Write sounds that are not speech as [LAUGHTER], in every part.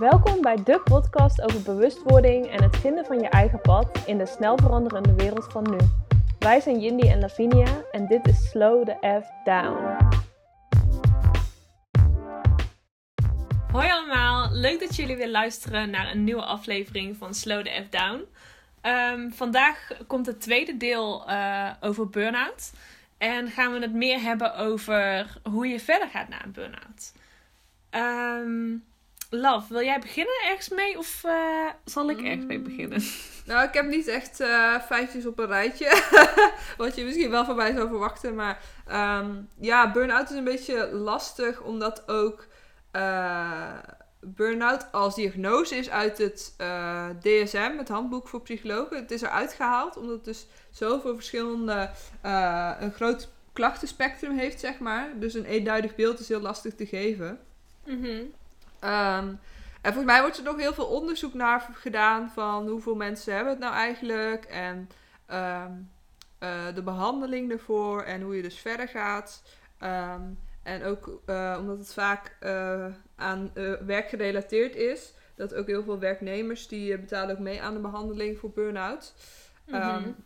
Welkom bij de podcast over bewustwording en het vinden van je eigen pad in de snel veranderende wereld van nu. Wij zijn Jindy en Lavinia en dit is Slow the F Down. Hoi allemaal, leuk dat jullie weer luisteren naar een nieuwe aflevering van Slow the F Down. Ehm, vandaag komt het tweede deel uh, over burn-out. En gaan we het meer hebben over hoe je verder gaat na een burn-out. Um, Love, wil jij beginnen ergens mee of uh, zal ik ergens mee beginnen? [LAUGHS] Nou, ik heb niet echt uh, feitjes op een rijtje. [LAUGHS] Wat je misschien wel van mij zou verwachten. Maar um, ja, burn-out is een beetje lastig, omdat ook uh, burn-out als diagnose is uit het DSM, het handboek voor psychologen. Het is eruit gehaald, omdat het dus zoveel verschillende, een groot klachtenspectrum heeft, zeg maar. Dus een eenduidig beeld is heel lastig te geven. Mm Um, en volgens mij wordt er nog heel veel onderzoek naar gedaan van hoeveel mensen hebben het nou eigenlijk en um, uh, de behandeling ervoor en hoe je dus verder gaat. Um, en ook uh, omdat het vaak uh, aan werk gerelateerd is, dat ook heel veel werknemers die betalen ook mee aan de behandeling voor burn-out. Mm -hmm.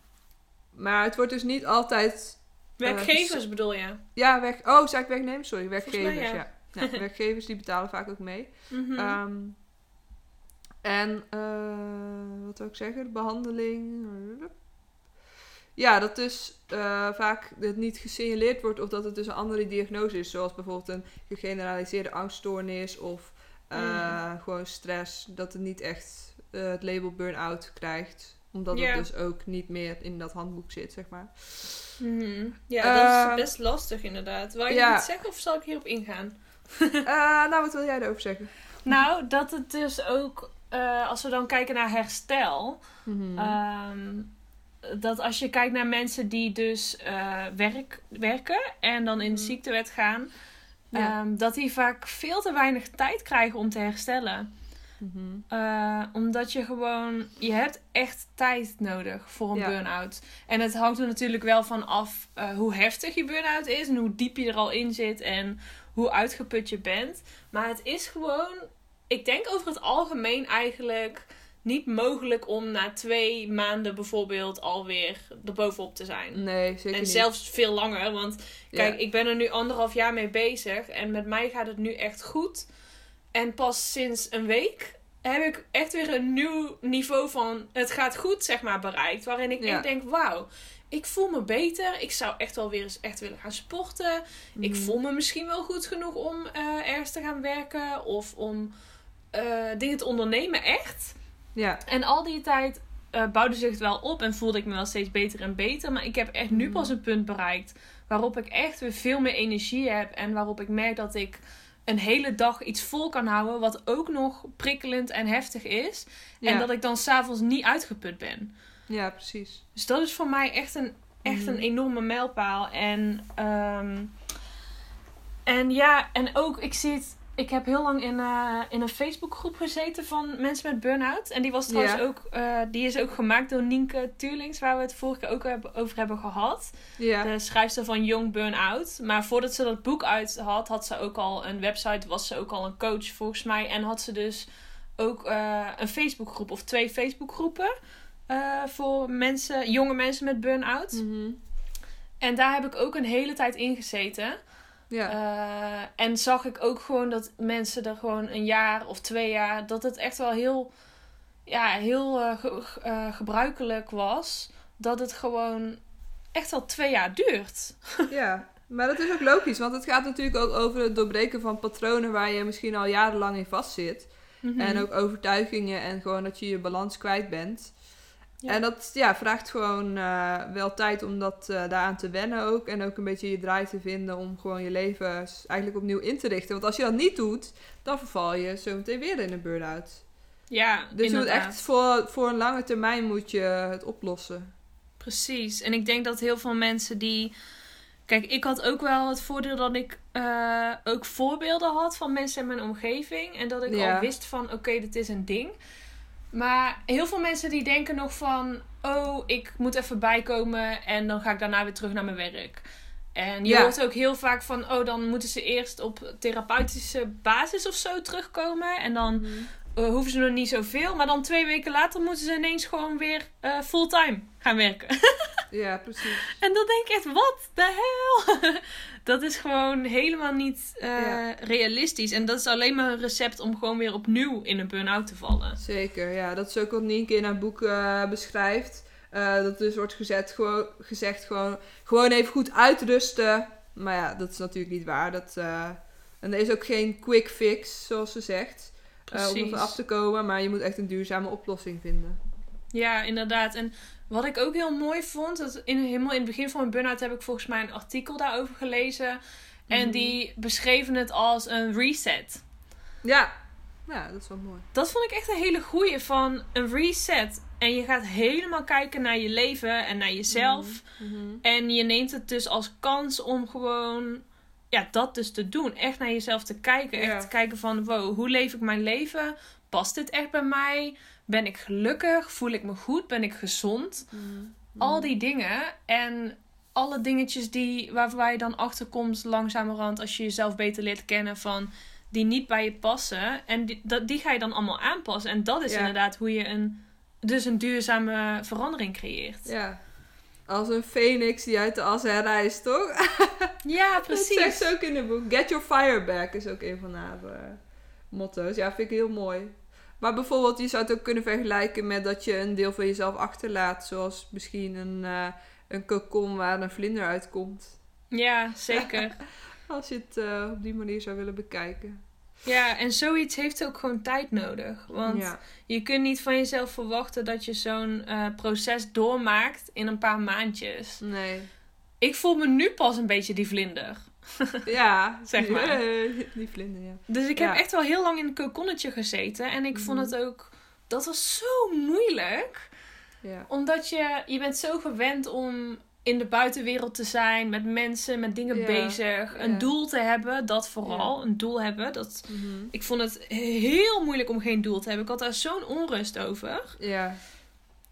maar het wordt dus niet altijd. Werkgevers bedoel je? Ja, werk, oh, zei ik werknemers? Sorry, werkgevers, mij, ja. ja. Ja, [LAUGHS] werkgevers die betalen vaak ook mee. Mm um, en uh, wat wil ik zeggen? De behandeling. Ja, dat dus uh, vaak het niet gesignaleerd wordt of dat het dus een andere diagnose is. Zoals bijvoorbeeld een gegeneraliseerde angststoornis of uh, mm. gewoon stress. Dat het niet echt het label burn-out krijgt. Omdat yeah. het dus ook niet meer in dat handboek zit, zeg maar. Mm. Ja, dat is ehm, best lastig inderdaad. Wou je ja. iets zeggen of zal ik hierop ingaan? Uh, [LAUGHS] nou, wat wil jij erover zeggen? Nou, dat het dus ook, uh, als we dan kijken naar herstel, mm-hmm. um, dat als je kijkt naar mensen die dus uh, werk, werken en dan in de mm-hmm. ziektewet gaan, ja. um, dat die vaak veel te weinig tijd krijgen om te herstellen. Uh, omdat je gewoon, je hebt echt tijd nodig voor een ja. burn-out. En het hangt er natuurlijk wel van af uh, hoe heftig je burn-out is en hoe diep je er al in zit en hoe uitgeput je bent. Maar het is gewoon, ik denk over het algemeen eigenlijk niet mogelijk om na twee maanden bijvoorbeeld alweer erbovenop te zijn. Nee, zeker En niet. zelfs veel langer. Want kijk, ja. ik ben er nu anderhalf jaar mee bezig. En met mij gaat het nu echt goed. En pas sinds een week heb ik echt weer een nieuw niveau van het gaat goed, zeg maar, bereikt. Waarin ik ja. echt denk, wauw, ik voel me beter. Ik zou echt wel weer eens echt willen gaan sporten. Mm. Ik voel me misschien wel goed genoeg om uh, ergens te gaan werken. Of om uh, dingen te ondernemen, echt. Ja. En al die tijd uh, bouwde zich het wel op en voelde ik me wel steeds beter en beter. Maar ik heb echt nu pas een punt bereikt waarop ik echt weer veel meer energie heb. En waarop ik merk dat ik een hele dag iets vol kan houden. Wat ook nog prikkelend en heftig is. Ja. En dat ik dan s'avonds niet uitgeput ben. Ja, precies. Dus dat is voor mij echt een, echt een enorme mijlpaal. En, um, en ja, en ook, ik zie het. Ik heb heel lang in, uh, in een Facebookgroep gezeten van mensen met burn-out. En die was trouwens ja. ook, uh, die is ook gemaakt door Nienke Tuurlings, waar we het vorige keer ook hebben, over hebben gehad. Ja. De schrijfster van Young Burn-out. Maar voordat ze dat boek uit had, had ze ook al een website, was ze ook al een coach volgens mij. En had ze dus ook uh, een Facebookgroep of twee Facebookgroepen. Uh, voor mensen, jonge mensen met burn-out. Mm -hmm. En daar heb ik ook een hele tijd in gezeten. Ja. Uh, en zag ik ook gewoon dat mensen er gewoon een jaar of twee jaar, dat het echt wel heel, ja, heel uh, ge gebruikelijk was. Dat het gewoon echt al twee jaar duurt. [LAUGHS] ja, maar dat is ook logisch, want het gaat natuurlijk ook over het doorbreken van patronen waar je misschien al jarenlang in vastzit. Mm -hmm. En ook overtuigingen en gewoon dat je je balans kwijt bent. Ja. En dat ja, vraagt gewoon uh, wel tijd om dat uh, daaraan te wennen ook. En ook een beetje je draai te vinden om gewoon je leven eigenlijk opnieuw in te richten. Want als je dat niet doet, dan verval je zo meteen weer in een burn-out. Ja, Dus je moet echt voor, voor een lange termijn moet je het oplossen. Precies. En ik denk dat heel veel mensen die... Kijk, ik had ook wel het voordeel dat ik uh, ook voorbeelden had van mensen in mijn omgeving. En dat ik ja. al wist van, oké, okay, dit is een ding. Maar heel veel mensen die denken nog van... Oh, ik moet even bijkomen en dan ga ik daarna weer terug naar mijn werk. En je Ja. hoort ook heel vaak van, oh, dan moeten ze eerst op therapeutische basis of zo terugkomen. En dan eh, hoeven ze nog niet zoveel. Maar dan twee weken later moeten ze ineens gewoon weer eh, fulltime gaan werken. [LAUGHS] Ja, precies. en dan denk ik echt, wat de hel? [LAUGHS] dat is gewoon helemaal niet eh, Ja. realistisch. En dat is alleen maar een recept om gewoon weer opnieuw in een burn-out te vallen. Zeker, ja. Dat is ook wat Nienke in haar boek eh, beschrijft. Eh, dat dus wordt gezet, gewoon, gezegd gewoon, gewoon even goed uitrusten. Maar ja, dat is natuurlijk niet waar. Dat, en er is ook geen quick fix, zoals ze zegt. om er af te komen. Maar je moet echt een duurzame oplossing vinden. Ja, inderdaad. En wat ik ook heel mooi vond, dat in, helemaal in het begin van mijn burn-out heb ik volgens mij een artikel daarover gelezen. En Mhm. die beschreven het als een reset. Ja. ja, dat is wel mooi. Dat vond ik echt een hele goeie van een reset. En je gaat helemaal kijken naar je leven en naar jezelf. Mhm. En je neemt het dus als kans om gewoon ja, dat dus te doen. Echt naar jezelf te kijken. Echt Ja. te kijken van, wow, hoe leef ik mijn leven? Past dit echt bij mij? Ben ik gelukkig? Voel ik me goed? Ben ik gezond? Mhm. Al die dingen. En alle dingetjes die, waar, waar je dan achter komt langzamerhand als je jezelf beter leert kennen van die niet bij je passen. En die, dat, die ga je dan allemaal aanpassen. En dat is Ja. inderdaad hoe je een, dus een duurzame verandering creëert. Ja. Als een phoenix die uit de as herrijst, toch? [LAUGHS] Ja, Dat zegt precies. ze ook in het boek. Get your fire back is ook een van haar eh, motto's. Ja, vind ik heel mooi. Maar bijvoorbeeld, je zou het ook kunnen vergelijken met dat je een deel van jezelf achterlaat. Zoals misschien een, eh een kokon waar een vlinder uitkomt. Ja, zeker. [LAUGHS] Als je het eh, op die manier zou willen bekijken. Ja, en zoiets heeft ook gewoon tijd nodig. Want ja. je kunt niet van jezelf verwachten dat je zo'n eh, proces doormaakt in een paar maandjes. Nee. Ik voel me nu pas een beetje die vlinder. [LAUGHS] Ja. Zeg maar. [LAUGHS] die vlinder, ja. Dus ik Ja. heb echt wel heel lang in een kokonnetje gezeten. En ik vond Mhm. het ook... Dat was zo moeilijk. Ja. Omdat je... Je bent zo gewend om in de buitenwereld te zijn. Met mensen, met dingen Ja. bezig. Een Ja. doel te hebben. Dat vooral. Een doel hebben. Dat... Mhm. Ik vond het heel moeilijk om geen doel te hebben. Ik had daar zo'n onrust over. Ja.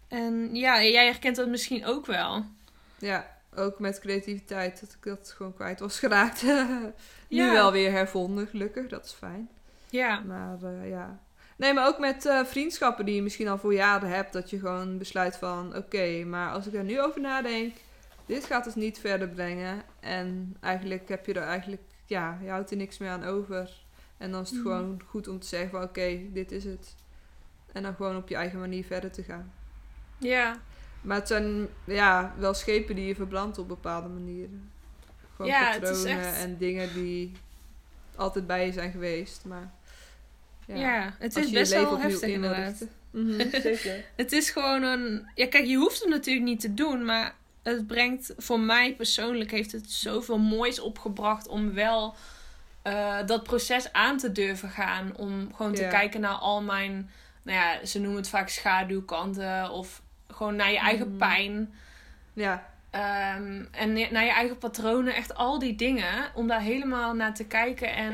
En ja, jij herkent dat misschien ook wel. Ja. Ook met creativiteit. Dat ik dat gewoon kwijt was geraakt. [LAUGHS] nu Ja. wel weer hervonden, gelukkig. Dat is fijn. Ja, Maar eh, ja. Nee, maar ook met eh, vriendschappen die je misschien al voor jaren hebt. Dat je gewoon besluit van... Oké, maar als ik er nu over nadenk... Dit gaat dus niet verder brengen. En eigenlijk heb je er eigenlijk... Ja, je houdt er niks meer aan over. En dan is het Mhm. gewoon goed om te zeggen van... Oké, dit is het. En dan gewoon op je eigen manier verder te gaan. ja, Maar het zijn ja, wel schepen die je verbrandt op bepaalde manieren. Gewoon Ja, het is patronen echt- en dingen die altijd bij je zijn geweest. Maar ja. het als is je best wel heftig inderdaad. Mhm, [LAUGHS] zeker. Het is gewoon een... Ja, kijk, je hoeft het natuurlijk niet te doen, maar het brengt... Voor mij persoonlijk heeft het zoveel moois opgebracht om wel eh, dat proces aan te durven gaan. Om gewoon te Ja. kijken naar al mijn... Nou ja, ze noemen het vaak schaduwkanten of gewoon naar je eigen Mhm. pijn. Ja, Ehm, en naar je eigen patronen, echt al die dingen. Om daar helemaal naar te kijken en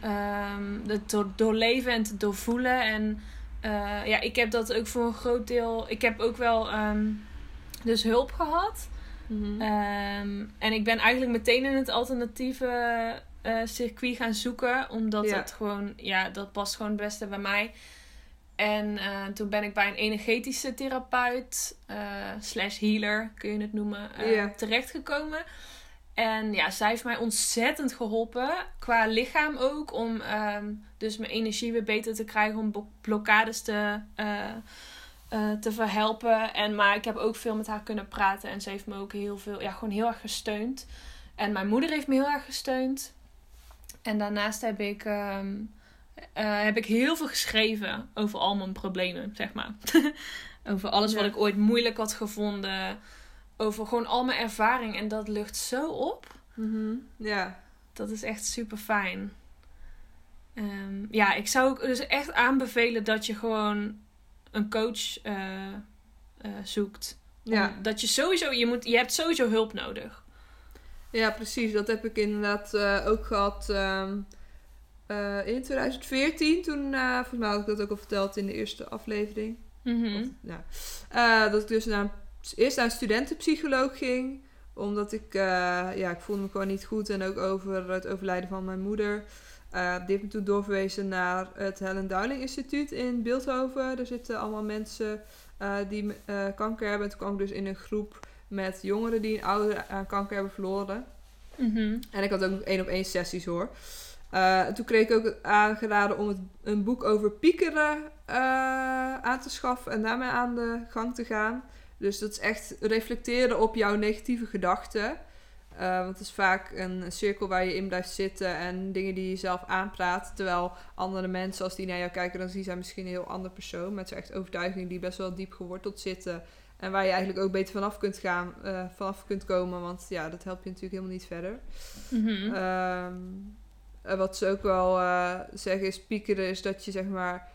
ehm het door, doorleven en te doorvoelen. En eh, ja, ik heb dat ook voor een groot deel. Ik heb ook wel ehm, dus hulp gehad. Mhm. En ik ben eigenlijk meteen in het alternatieve eh, circuit gaan zoeken. Omdat Ja. het gewoon, ja, dat past gewoon het beste bij mij. En eh, toen ben ik bij een energetische therapeut, eh, slash healer kun je het noemen, eh, terechtgekomen. En ja, zij heeft mij ontzettend geholpen. Qua lichaam ook. Om ehm, dus mijn energie weer beter te krijgen. Om blo- blokkades te, te verhelpen. En, maar ik heb ook veel met haar kunnen praten. En ze heeft me ook heel veel, ja, gewoon heel erg gesteund. En mijn moeder heeft me heel erg gesteund. En daarnaast heb ik, ehm, eh, heb ik heel veel geschreven over al mijn problemen, zeg maar. [LAUGHS] over alles wat ik ooit moeilijk had gevonden. Over gewoon al mijn ervaring. En dat lucht zo op. Mhm. ja. Dat is echt super fijn. ja, ik zou ook dus echt aanbevelen dat je gewoon een coach eh, eh, zoekt. Ja. Dat je sowieso, je, moet, je hebt sowieso hulp nodig. ja, precies. Dat heb ik inderdaad ook gehad ehm, eh, in 2014. Toen, eh volgens mij had ik dat ook al verteld in de eerste aflevering. Mhm. Of. Eh, dat ik dus naar, eerst naar een studentenpsycholoog ging. omdat ik, ja, ik voelde me gewoon niet goed. En ook over het overlijden van mijn moeder. Uh, die heeft me toen doorverwezen naar het Helen Dowling Instituut in Beeldhoven. Daar zitten allemaal mensen uh, die kanker hebben. En toen kwam ik dus in een groep met jongeren die een ouder aan kanker hebben verloren. Mhm. En ik had ook één op één sessies hoor. Uh, toen kreeg ik ook aangeraden om het, een boek over piekeren uh, aan te schaffen en daarmee aan de gang te gaan. Dus dat is echt reflecteren op jouw negatieve gedachten. Uh, want het is vaak een cirkel waar je in blijft zitten en dingen die je zelf aanpraat. Terwijl andere mensen, als die naar jou kijken, dan zien zij misschien een heel ander persoon. Met zo'n echt overtuigingen die best wel diep geworteld zitten. En waar je eigenlijk ook beter vanaf kunt gaan, uh, vanaf kunt komen. Want ja, dat helpt je natuurlijk helemaal niet verder. Mm -hmm. Uh, wat ze ook wel uh, zeggen is piekeren, is dat je zeg maar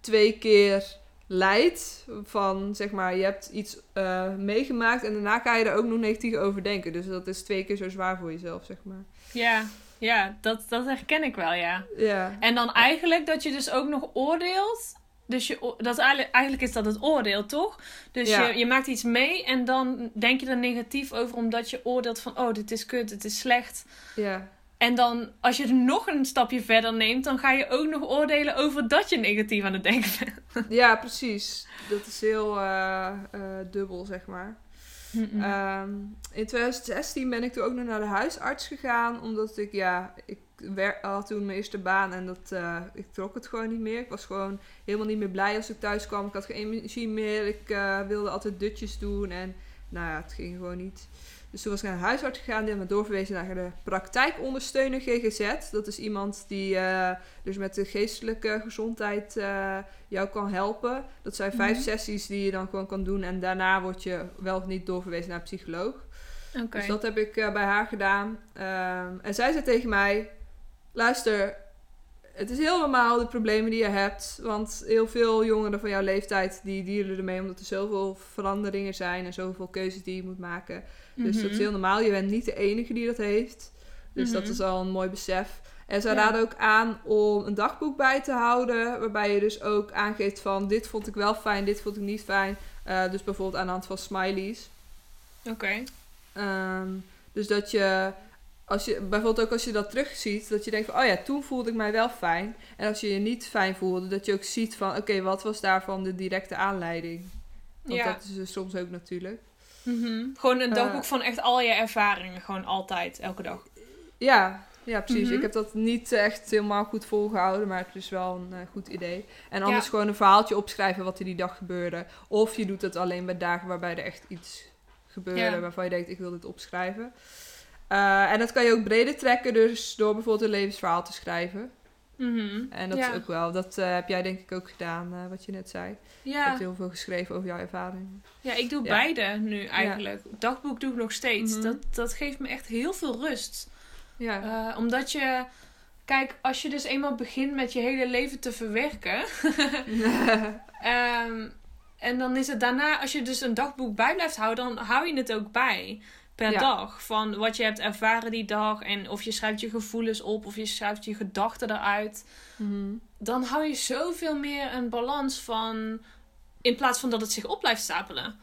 twee keer lijdt. Van zeg maar, je hebt iets uh, meegemaakt en daarna ga je er ook nog negatief over denken. Dus dat is twee keer zo zwaar voor jezelf, zeg maar. Ja, ja dat, dat herken ik wel, ja. Ja. En dan eigenlijk dat je dus ook nog oordeelt dus je, dat eigenlijk, eigenlijk is dat het oordeel, toch? Dus Ja. je, je maakt iets mee en dan denk je er negatief over omdat je oordeelt van... Oh, dit is kut, dit is slecht. Ja. En dan, als je het nog een stapje verder neemt... dan ga je ook nog oordelen over dat je negatief aan het denken bent. [LAUGHS] ja, precies. Dat is heel eh, eh, dubbel, zeg maar. Ehm, in 2016 ben ik toen ook nog naar de huisarts gegaan. Omdat ik, ja, ik had toen mijn eerste baan en dat, eh, ik trok het gewoon niet meer. Ik was gewoon helemaal niet meer blij als ik thuis kwam. Ik had geen energie meer. Ik wilde altijd dutjes doen en nou ja, het ging gewoon niet. Dus toen was ik naar de huisarts gegaan. Die had me doorverwezen naar de praktijkondersteuner GGZ. Dat is iemand die eh, dus met de geestelijke gezondheid eh, jou kan helpen. Dat zijn vijf Mhm. sessies die je dan gewoon kan doen. En daarna word je wel of niet doorverwezen naar een psycholoog. Oké. Dus dat heb ik eh, bij haar gedaan. Ehm, en zij zei tegen mij: Luister, het is heel normaal de problemen die je hebt. Want heel veel jongeren van jouw leeftijd die dealen ermee omdat er zoveel veranderingen zijn en zoveel keuzes die je moet maken. Dus dat is heel normaal. Je bent niet de enige die dat heeft. Dus dat Mhm. is al een mooi besef. En zij Ja. raden ook aan om een dagboek bij te houden. Waarbij je dus ook aangeeft van dit vond ik wel fijn, dit vond ik niet fijn. Eh, dus bijvoorbeeld aan de hand van smileys. Oké. Ehm, dus dat je, als je, bijvoorbeeld ook als je dat terugziet, dat je denkt van, oh ja, toen voelde ik mij wel fijn. En als je je niet fijn voelde, dat je ook ziet van, oké, wat was daarvan de directe aanleiding? Want Ja. dat is er soms ook natuurlijk. Mhm. Gewoon een Eh, dagboek van echt al je ervaringen. Gewoon altijd, elke dag. Ja, ja precies. Mhm. Ik heb dat niet echt helemaal goed volgehouden, maar het is wel een eh, goed idee. En anders Ja. gewoon een verhaaltje opschrijven wat er die dag gebeurde. Of je doet het alleen bij dagen waarbij er echt iets gebeurde Ja. waarvan je denkt, ik wil dit opschrijven. Eh, en dat kan je ook breder trekken, dus door bijvoorbeeld een levensverhaal te schrijven. Mhm. En dat ja. is ook wel, dat eh, heb jij denk ik ook gedaan, eh, wat je net zei. Je Ja. hebt heel veel geschreven over jouw ervaringen. ja, ik doe Ja. beide nu eigenlijk. Dagboek doe ik nog steeds. Mhm. dat, dat geeft me echt heel veel rust. Ja, omdat je... Kijk, als je dus eenmaal begint met je hele leven te verwerken... [LAUGHS] Ehm, en dan is het daarna, als je dus een dagboek bij blijft houden, dan hou je het ook bij. Per Ja. dag. Van wat je hebt ervaren die dag. En of je schrijft je gevoelens op. Of je schrijft je gedachten eruit. Mhm. Dan hou je zoveel meer een balans van. In plaats van dat het zich op blijft stapelen.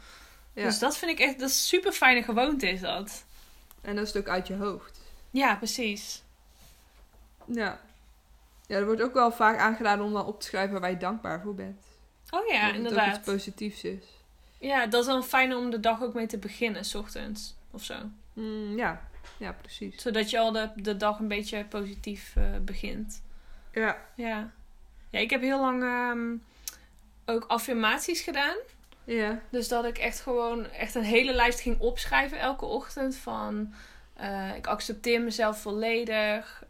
ja. Dus dat vind ik echt. Dat is super fijne gewoonte is dat. En dat is het ook uit je hoofd. Ja, precies. Ja. Ja, er wordt ook wel vaak aangeraden om dan op te schrijven waar je dankbaar voor bent. Oh ja, dat het ook inderdaad. iets positiefs is. Ja, dat is dan fijn om de dag ook mee te beginnen, s ochtends. Of zo. Mm, ja. ja, precies. Zodat je al de, de dag een beetje positief eh, begint. Ja. Ja. Ja, ik heb heel lang ehm, ook affirmaties gedaan. Ja. Dus dat ik echt gewoon echt een hele lijst ging opschrijven elke ochtend. Van eh, ik accepteer mezelf volledig.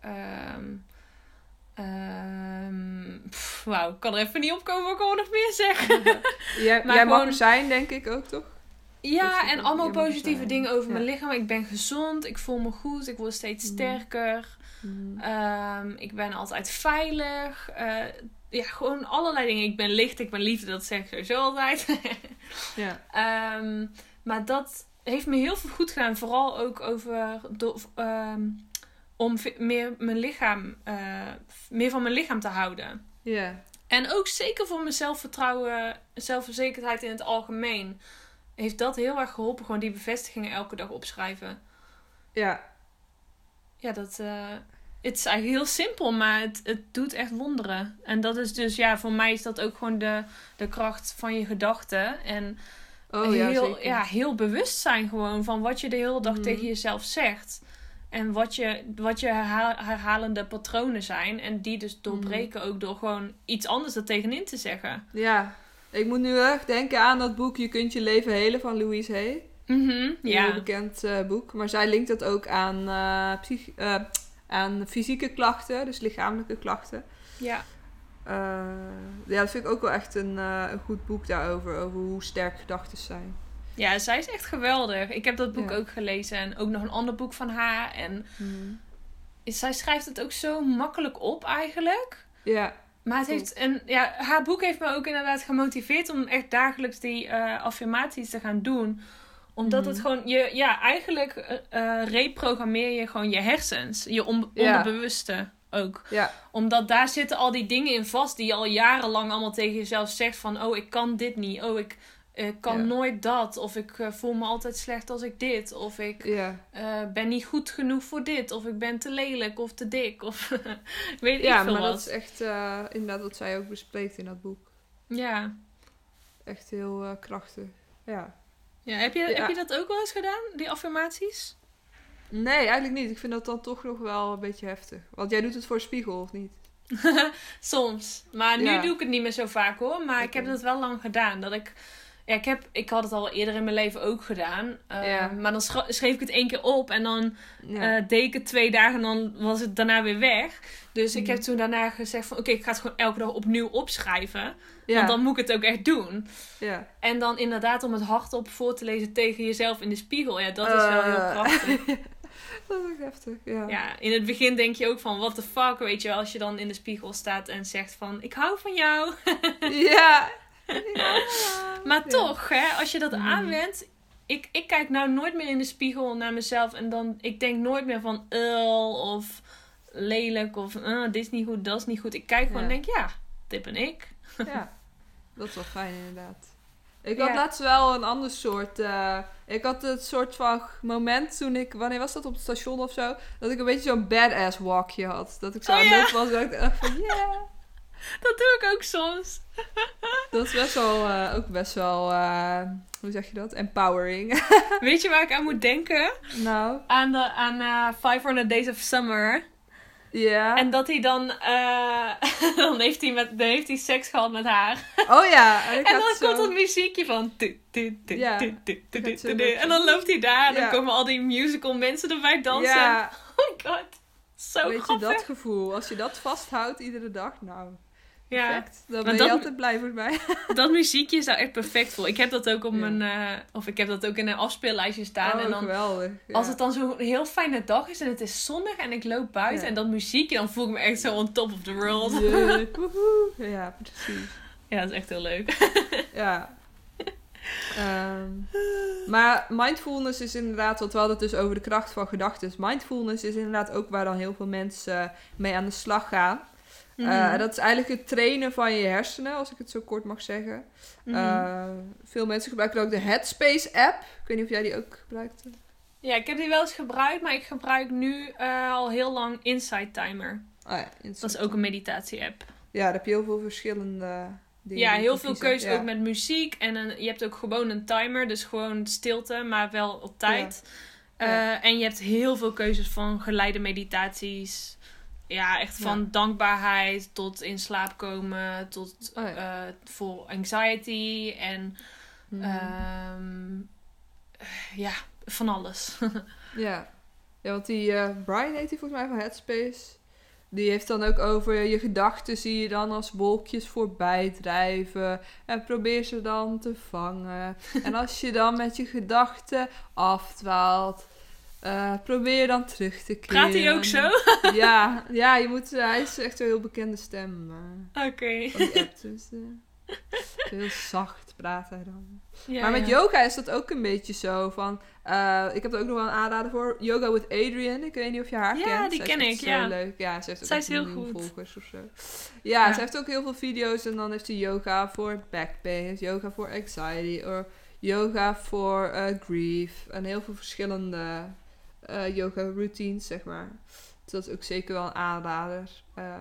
Pff, Wauw, ik kan er even niet opkomen wat ik nog meer zeggen. [LAUGHS] Jij, Maar jij mag er zijn, denk ik ook, toch? Ja, en allemaal positieve zijn. dingen over Ja. mijn lichaam. Ik ben gezond, ik voel me goed, ik word steeds Mhm. sterker. Ehm, ik ben altijd veilig. Eh, ja, gewoon allerlei dingen. Ik ben licht, ik ben liefde, dat zeg ik sowieso altijd. [LAUGHS] Ja. Ehm, maar dat heeft me heel veel goed gedaan. Vooral ook over do- ehm, om meer, mijn lichaam, eh, meer van mijn lichaam te houden. Ja. En ook zeker voor mijn zelfvertrouwen, zelfverzekerdheid in het algemeen. Heeft dat heel erg geholpen. Gewoon die bevestigingen elke dag opschrijven. Ja. Ja, dat... eh, het is eigenlijk heel simpel, maar het, het doet echt wonderen. En dat is dus, ja, voor mij is dat ook gewoon de, de kracht van je gedachten. En Oh ja, heel, zeker. ja, heel bewust zijn gewoon van wat je de hele dag Mhm. tegen jezelf zegt. En wat je, wat je herha- herhalende patronen zijn. En die dus doorbreken ook door gewoon iets anders er tegenin te zeggen. Ja. Ik moet nu erg denken aan dat boek Je kunt je leven helen van Louise Hay. Een heel ja. bekend eh, boek. Maar zij linkt dat ook aan, eh, psych- eh, aan fysieke klachten, dus lichamelijke klachten. ja. Ja, dat vind ik ook wel echt een, een goed boek daarover, over hoe sterk gedachten zijn. Ja, zij is echt geweldig. Ik heb dat boek Ja. ook gelezen. En ook nog een ander boek van haar. En zij schrijft het ook zo makkelijk op eigenlijk. Ja, Maar het heeft een, ja, haar boek heeft me ook inderdaad gemotiveerd om echt dagelijks die eh, affirmaties te gaan doen. Omdat het Mhm. gewoon, je, ja, eigenlijk eh, eh, reprogrammeer je gewoon je hersens. Je on- Ja. onderbewuste ook. ja, Omdat daar zitten al die dingen in vast die je al jarenlang allemaal tegen jezelf zegt. Van, oh, ik kan dit niet. Oh, ik eh, kan Ja. nooit dat. Of ik eh, voel me altijd slecht als ik dit. Of ik ja. eh, ben niet goed genoeg voor dit. Of ik ben te lelijk of te dik. Of [LAUGHS] weet ja ik veel maar wat. dat is echt eh, inderdaad wat zij ook bespreekt in dat boek. Ja. Echt heel krachtig. Ja. Ja, heb je, Ja. heb je dat ook wel eens gedaan, die affirmaties? Nee, eigenlijk niet. Ik vind dat dan toch nog wel een beetje heftig. Want jij doet het voor een spiegel, of niet? [LAUGHS] Soms. Maar nu Ja. doe ik het niet meer zo vaak hoor. Maar ik heb dat wel lang gedaan. Dat ik, ja, ik, heb, ik had het al eerder in mijn leven ook gedaan. Eh, Ja. Maar dan schreef ik het één keer op. En dan Ja. eh, deed ik het twee dagen en dan was het daarna weer weg. Dus ik heb toen daarna gezegd van... Oké, ik ga het gewoon elke dag opnieuw opschrijven. ja. Want dan moet ik het ook echt doen. ja. En dan inderdaad om het hardop voor te lezen tegen jezelf in de spiegel. Ja, dat is wel heel Eh. krachtig. [LAUGHS] dat is echt heftig, ja. Ja, in het begin denk je ook van, what the fuck, weet je wel, als je dan in de spiegel staat en zegt van, ik hou van jou. [LAUGHS] Ja. [LAUGHS] Maar toch, hè, als je dat Mhm. aanwendt, ik, ik kijk nou nooit meer in de spiegel naar mezelf en dan, ik denk nooit meer van, ul, of lelijk, of uh, dit is niet goed, dat is niet goed. Ik kijk gewoon Ja. en denk, ja, dit ben ik. [LAUGHS] Ja, dat is wel fijn inderdaad. Ik Ja. had laatst wel een ander soort. eh, ik had het soort van moment toen ik. Wanneer was dat op het station of zo? Dat ik een beetje zo'n badass walkje had. Dat ik zo Oh, aan het ja. was. Dat ik dacht van ja. Dat doe ik ook soms. [LAUGHS] Dat is best wel. eh, ook best wel. eh, hoe zeg je dat? Empowering. [LAUGHS] Weet je waar ik aan moet denken? nou. Aan, de, aan eh 500 Days of Summer. Ja. En dat hij dan, eh, [LAUGHS] dan, heeft hij met, dan heeft hij seks gehad met haar. oh ja. En, ik En had dan zo- komt dat muziekje van. Ja. En dan loopt hij daar en dan komen al die musical mensen erbij dansen. Ja, Oh my god. Zo weet je dat gevoel? Als je dat vasthoudt iedere dag, nou, ja, perfect. Dan Maar ben je dat- altijd blij voor mij. [LAUGHS] dat muziekje is daar echt perfect voor. Ik heb dat ook op Ja. mijn, eh, of ik heb dat ook in een afspeellijstje staan. oh, en dan, geweldig. Ja. als het dan zo'n heel fijne dag is en het is zonnig en ik loop buiten Ja. en dat muziekje, dan voel ik me echt zo on top of the world. Ja, [LAUGHS] precies. Ja, dat is echt heel leuk. [LAUGHS] Ja. Ehm, maar mindfulness is inderdaad, want we hadden het dus over de kracht van gedachten. Mindfulness is inderdaad ook waar dan heel veel mensen mee aan de slag gaan. Eh, Mhm. dat is eigenlijk het trainen van je hersenen, als ik het zo kort mag zeggen. Mhm. Eh, veel mensen gebruiken ook de Headspace app. Ik weet niet of jij die ook gebruikt. Ja, ik heb die wel eens gebruikt, maar ik gebruik nu eh, al heel lang Insight Timer. Ah, ja, Dat is ook een meditatie-app. Ja, daar heb je heel veel verschillende dingen. Ja, heel veel kiest. keuze Ja. ook met muziek. En een, je hebt ook gewoon een timer, dus gewoon stilte, maar wel op tijd. Ja. En je hebt heel veel keuzes van geleide meditaties. Ja, echt van Ja. dankbaarheid tot in slaap komen, tot Oh ja. eh, voor anxiety en Mhm. ehm, ja, van alles. [LAUGHS] Ja. ja, want die eh, Brian heet die volgens mij van Headspace. Die heeft dan ook over je gedachten zie je dan als wolkjes voorbij drijven. En probeer ze dan te vangen. [LAUGHS] en als je dan met je gedachten afdwaalt, eh, probeer dan terug te keren. Praat hij ook zo? [LAUGHS] ja, ja, je moet, eh, hij is echt een heel bekende stem eh, Oké. die app. Dus, heel zacht praat hij dan. Ja, maar met ja. yoga is dat ook een beetje zo van... ik heb er ook nog wel een aanrader voor. Yoga with Adrian. Ik weet niet of je haar Ja, kent. die Zij ken ik, ja. leuk. Ja, ze heeft ook Zij is heel goed. volgers of zo. Ja, Ja. ze heeft ook heel veel video's. En dan heeft ze yoga voor back pain. Yoga voor anxiety. Of yoga voor grief en heel veel verschillende eh, yoga routines, zeg maar. Dus dat is ook zeker wel een aanrader. Eh,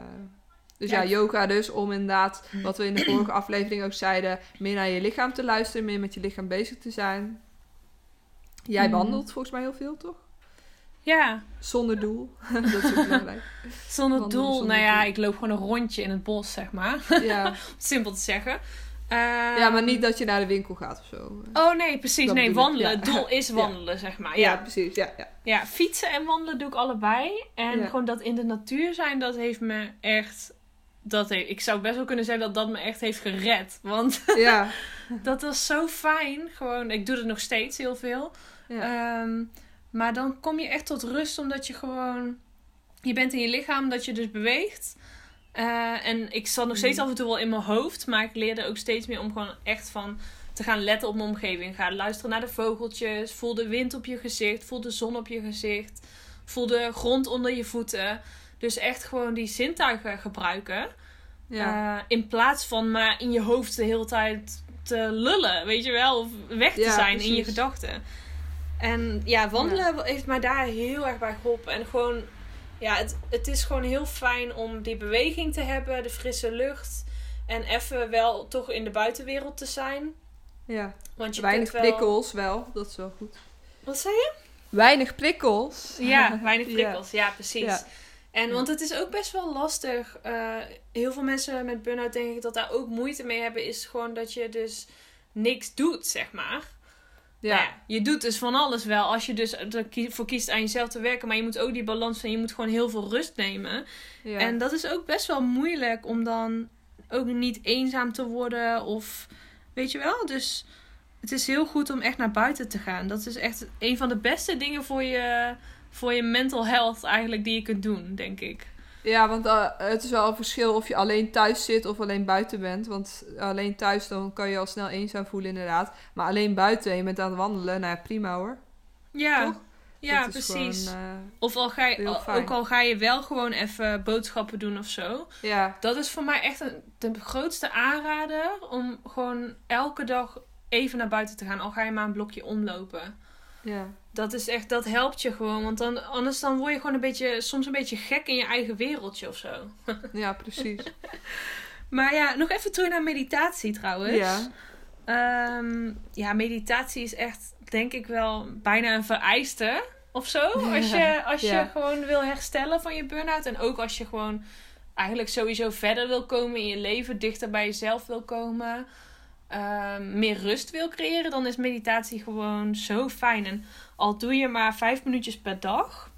dus ja. Ja. yoga dus om inderdaad, [CLEARS THROAT] wat we in de vorige aflevering ook zeiden, meer naar je lichaam te luisteren, meer met je lichaam bezig te zijn. Jij Mhm. wandelt volgens mij heel veel, toch? Ja, Zonder doel. [LAUGHS] dat is ook belangrijk. zonder Wandelen doel. zonder nou ja, doel. ik loop gewoon een rondje in het bos, zeg maar. Ja. [LAUGHS] Simpel te zeggen. Ja, maar niet dat je naar de winkel gaat of zo. Oh nee, precies. Dat nee, wandelen. ja. Het doel [LAUGHS] is Ja. wandelen, zeg maar. ja, Ja. precies. Ja, ja. ja, fietsen en wandelen doe ik allebei. En gewoon dat in de natuur zijn, dat heeft me echt... Dat heeft, ik zou best wel kunnen zeggen dat dat me echt heeft gered. Want [LAUGHS] ja. dat was zo fijn. Gewoon, ik doe het nog steeds heel veel. ja. Ehm, maar dan kom je echt tot rust omdat je gewoon... Je bent in je lichaam, dat je dus beweegt. Eh, en ik zat nog steeds Mhm. af en toe wel in mijn hoofd. Maar ik leerde ook steeds meer om gewoon echt van te gaan letten op mijn omgeving. Ga luisteren naar de vogeltjes. Voel de wind op je gezicht. Voel de zon op je gezicht. Voel de grond onder je voeten. Dus echt gewoon die zintuigen gebruiken. ja. Eh, in plaats van maar in je hoofd de hele tijd te lullen, weet je wel? Of weg te Ja, zijn in je gedachten. En ja, wandelen heeft mij daar heel erg bij geholpen. En gewoon, ja, het, het is gewoon heel fijn om die beweging te hebben, de frisse lucht. En even wel toch in de buitenwereld te zijn. ja. Want je Weinig wel... prikkels wel, dat is wel goed. Wat zei je? Weinig prikkels. Ja, [LAUGHS] weinig prikkels. Ja, precies. Ja. En want het is ook best wel lastig. eh, heel veel mensen met burn-out denk ik dat daar ook moeite mee hebben. Is gewoon dat je dus niks doet, zeg maar. Ja. Nou ja, je doet dus van alles wel. Als je dus ervoor kiest aan jezelf te werken. Maar je moet ook die balans van je moet gewoon heel veel rust nemen. ja. En dat is ook best wel moeilijk om dan ook niet eenzaam te worden. Of weet je wel. Dus het is heel goed om echt naar buiten te gaan. Dat is echt een van de beste dingen voor je, voor je mental health eigenlijk die je kunt doen, denk ik. Ja, want eh, het is wel een verschil of je alleen thuis zit of alleen buiten bent. Want alleen thuis dan kan je al snel eenzaam voelen inderdaad. Maar alleen buiten en je bent aan het wandelen, nou ja, prima hoor. Ja, Toch? ja precies. gewoon, eh, Of al ga je, al- ook al ga je wel gewoon even boodschappen doen of zo. ja, Dat is voor mij echt een, de grootste aanrader om gewoon elke dag even naar buiten te gaan. Al ga je maar een blokje omlopen. ja. Dat is echt, dat helpt je gewoon. Want dan, anders dan word je gewoon een beetje, soms een beetje gek in je eigen wereldje of zo. [LAUGHS] ja, precies. Maar ja, nog even terug naar meditatie trouwens. ja, Ehm, ja, meditatie is echt, denk ik wel, bijna een vereiste of zo. [LAUGHS] Als je, als je Ja. gewoon wil herstellen van je burn-out. En ook als je gewoon eigenlijk sowieso verder wil komen in je leven, dichter bij jezelf wil komen. ehm, meer rust wil creëren, dan is meditatie gewoon zo fijn. En al doe je maar vijf minuutjes per dag.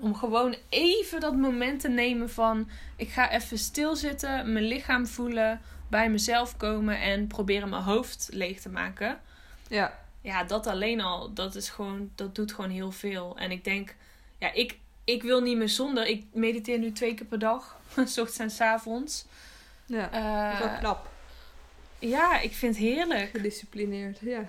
Om gewoon even dat moment te nemen van... Ik ga even stilzitten, mijn lichaam voelen bij mezelf komen en proberen mijn hoofd leeg te maken. ja, Ja, dat alleen al, dat is gewoon, dat doet gewoon heel veel. En ik denk, ja, ik, ik wil niet meer zonder. Ik mediteer nu twee keer per dag, [LAUGHS] s ochtends en s avonds. ja. Dat is wel knap. ja, ik vind het heerlijk. Gedisciplineerd, ja.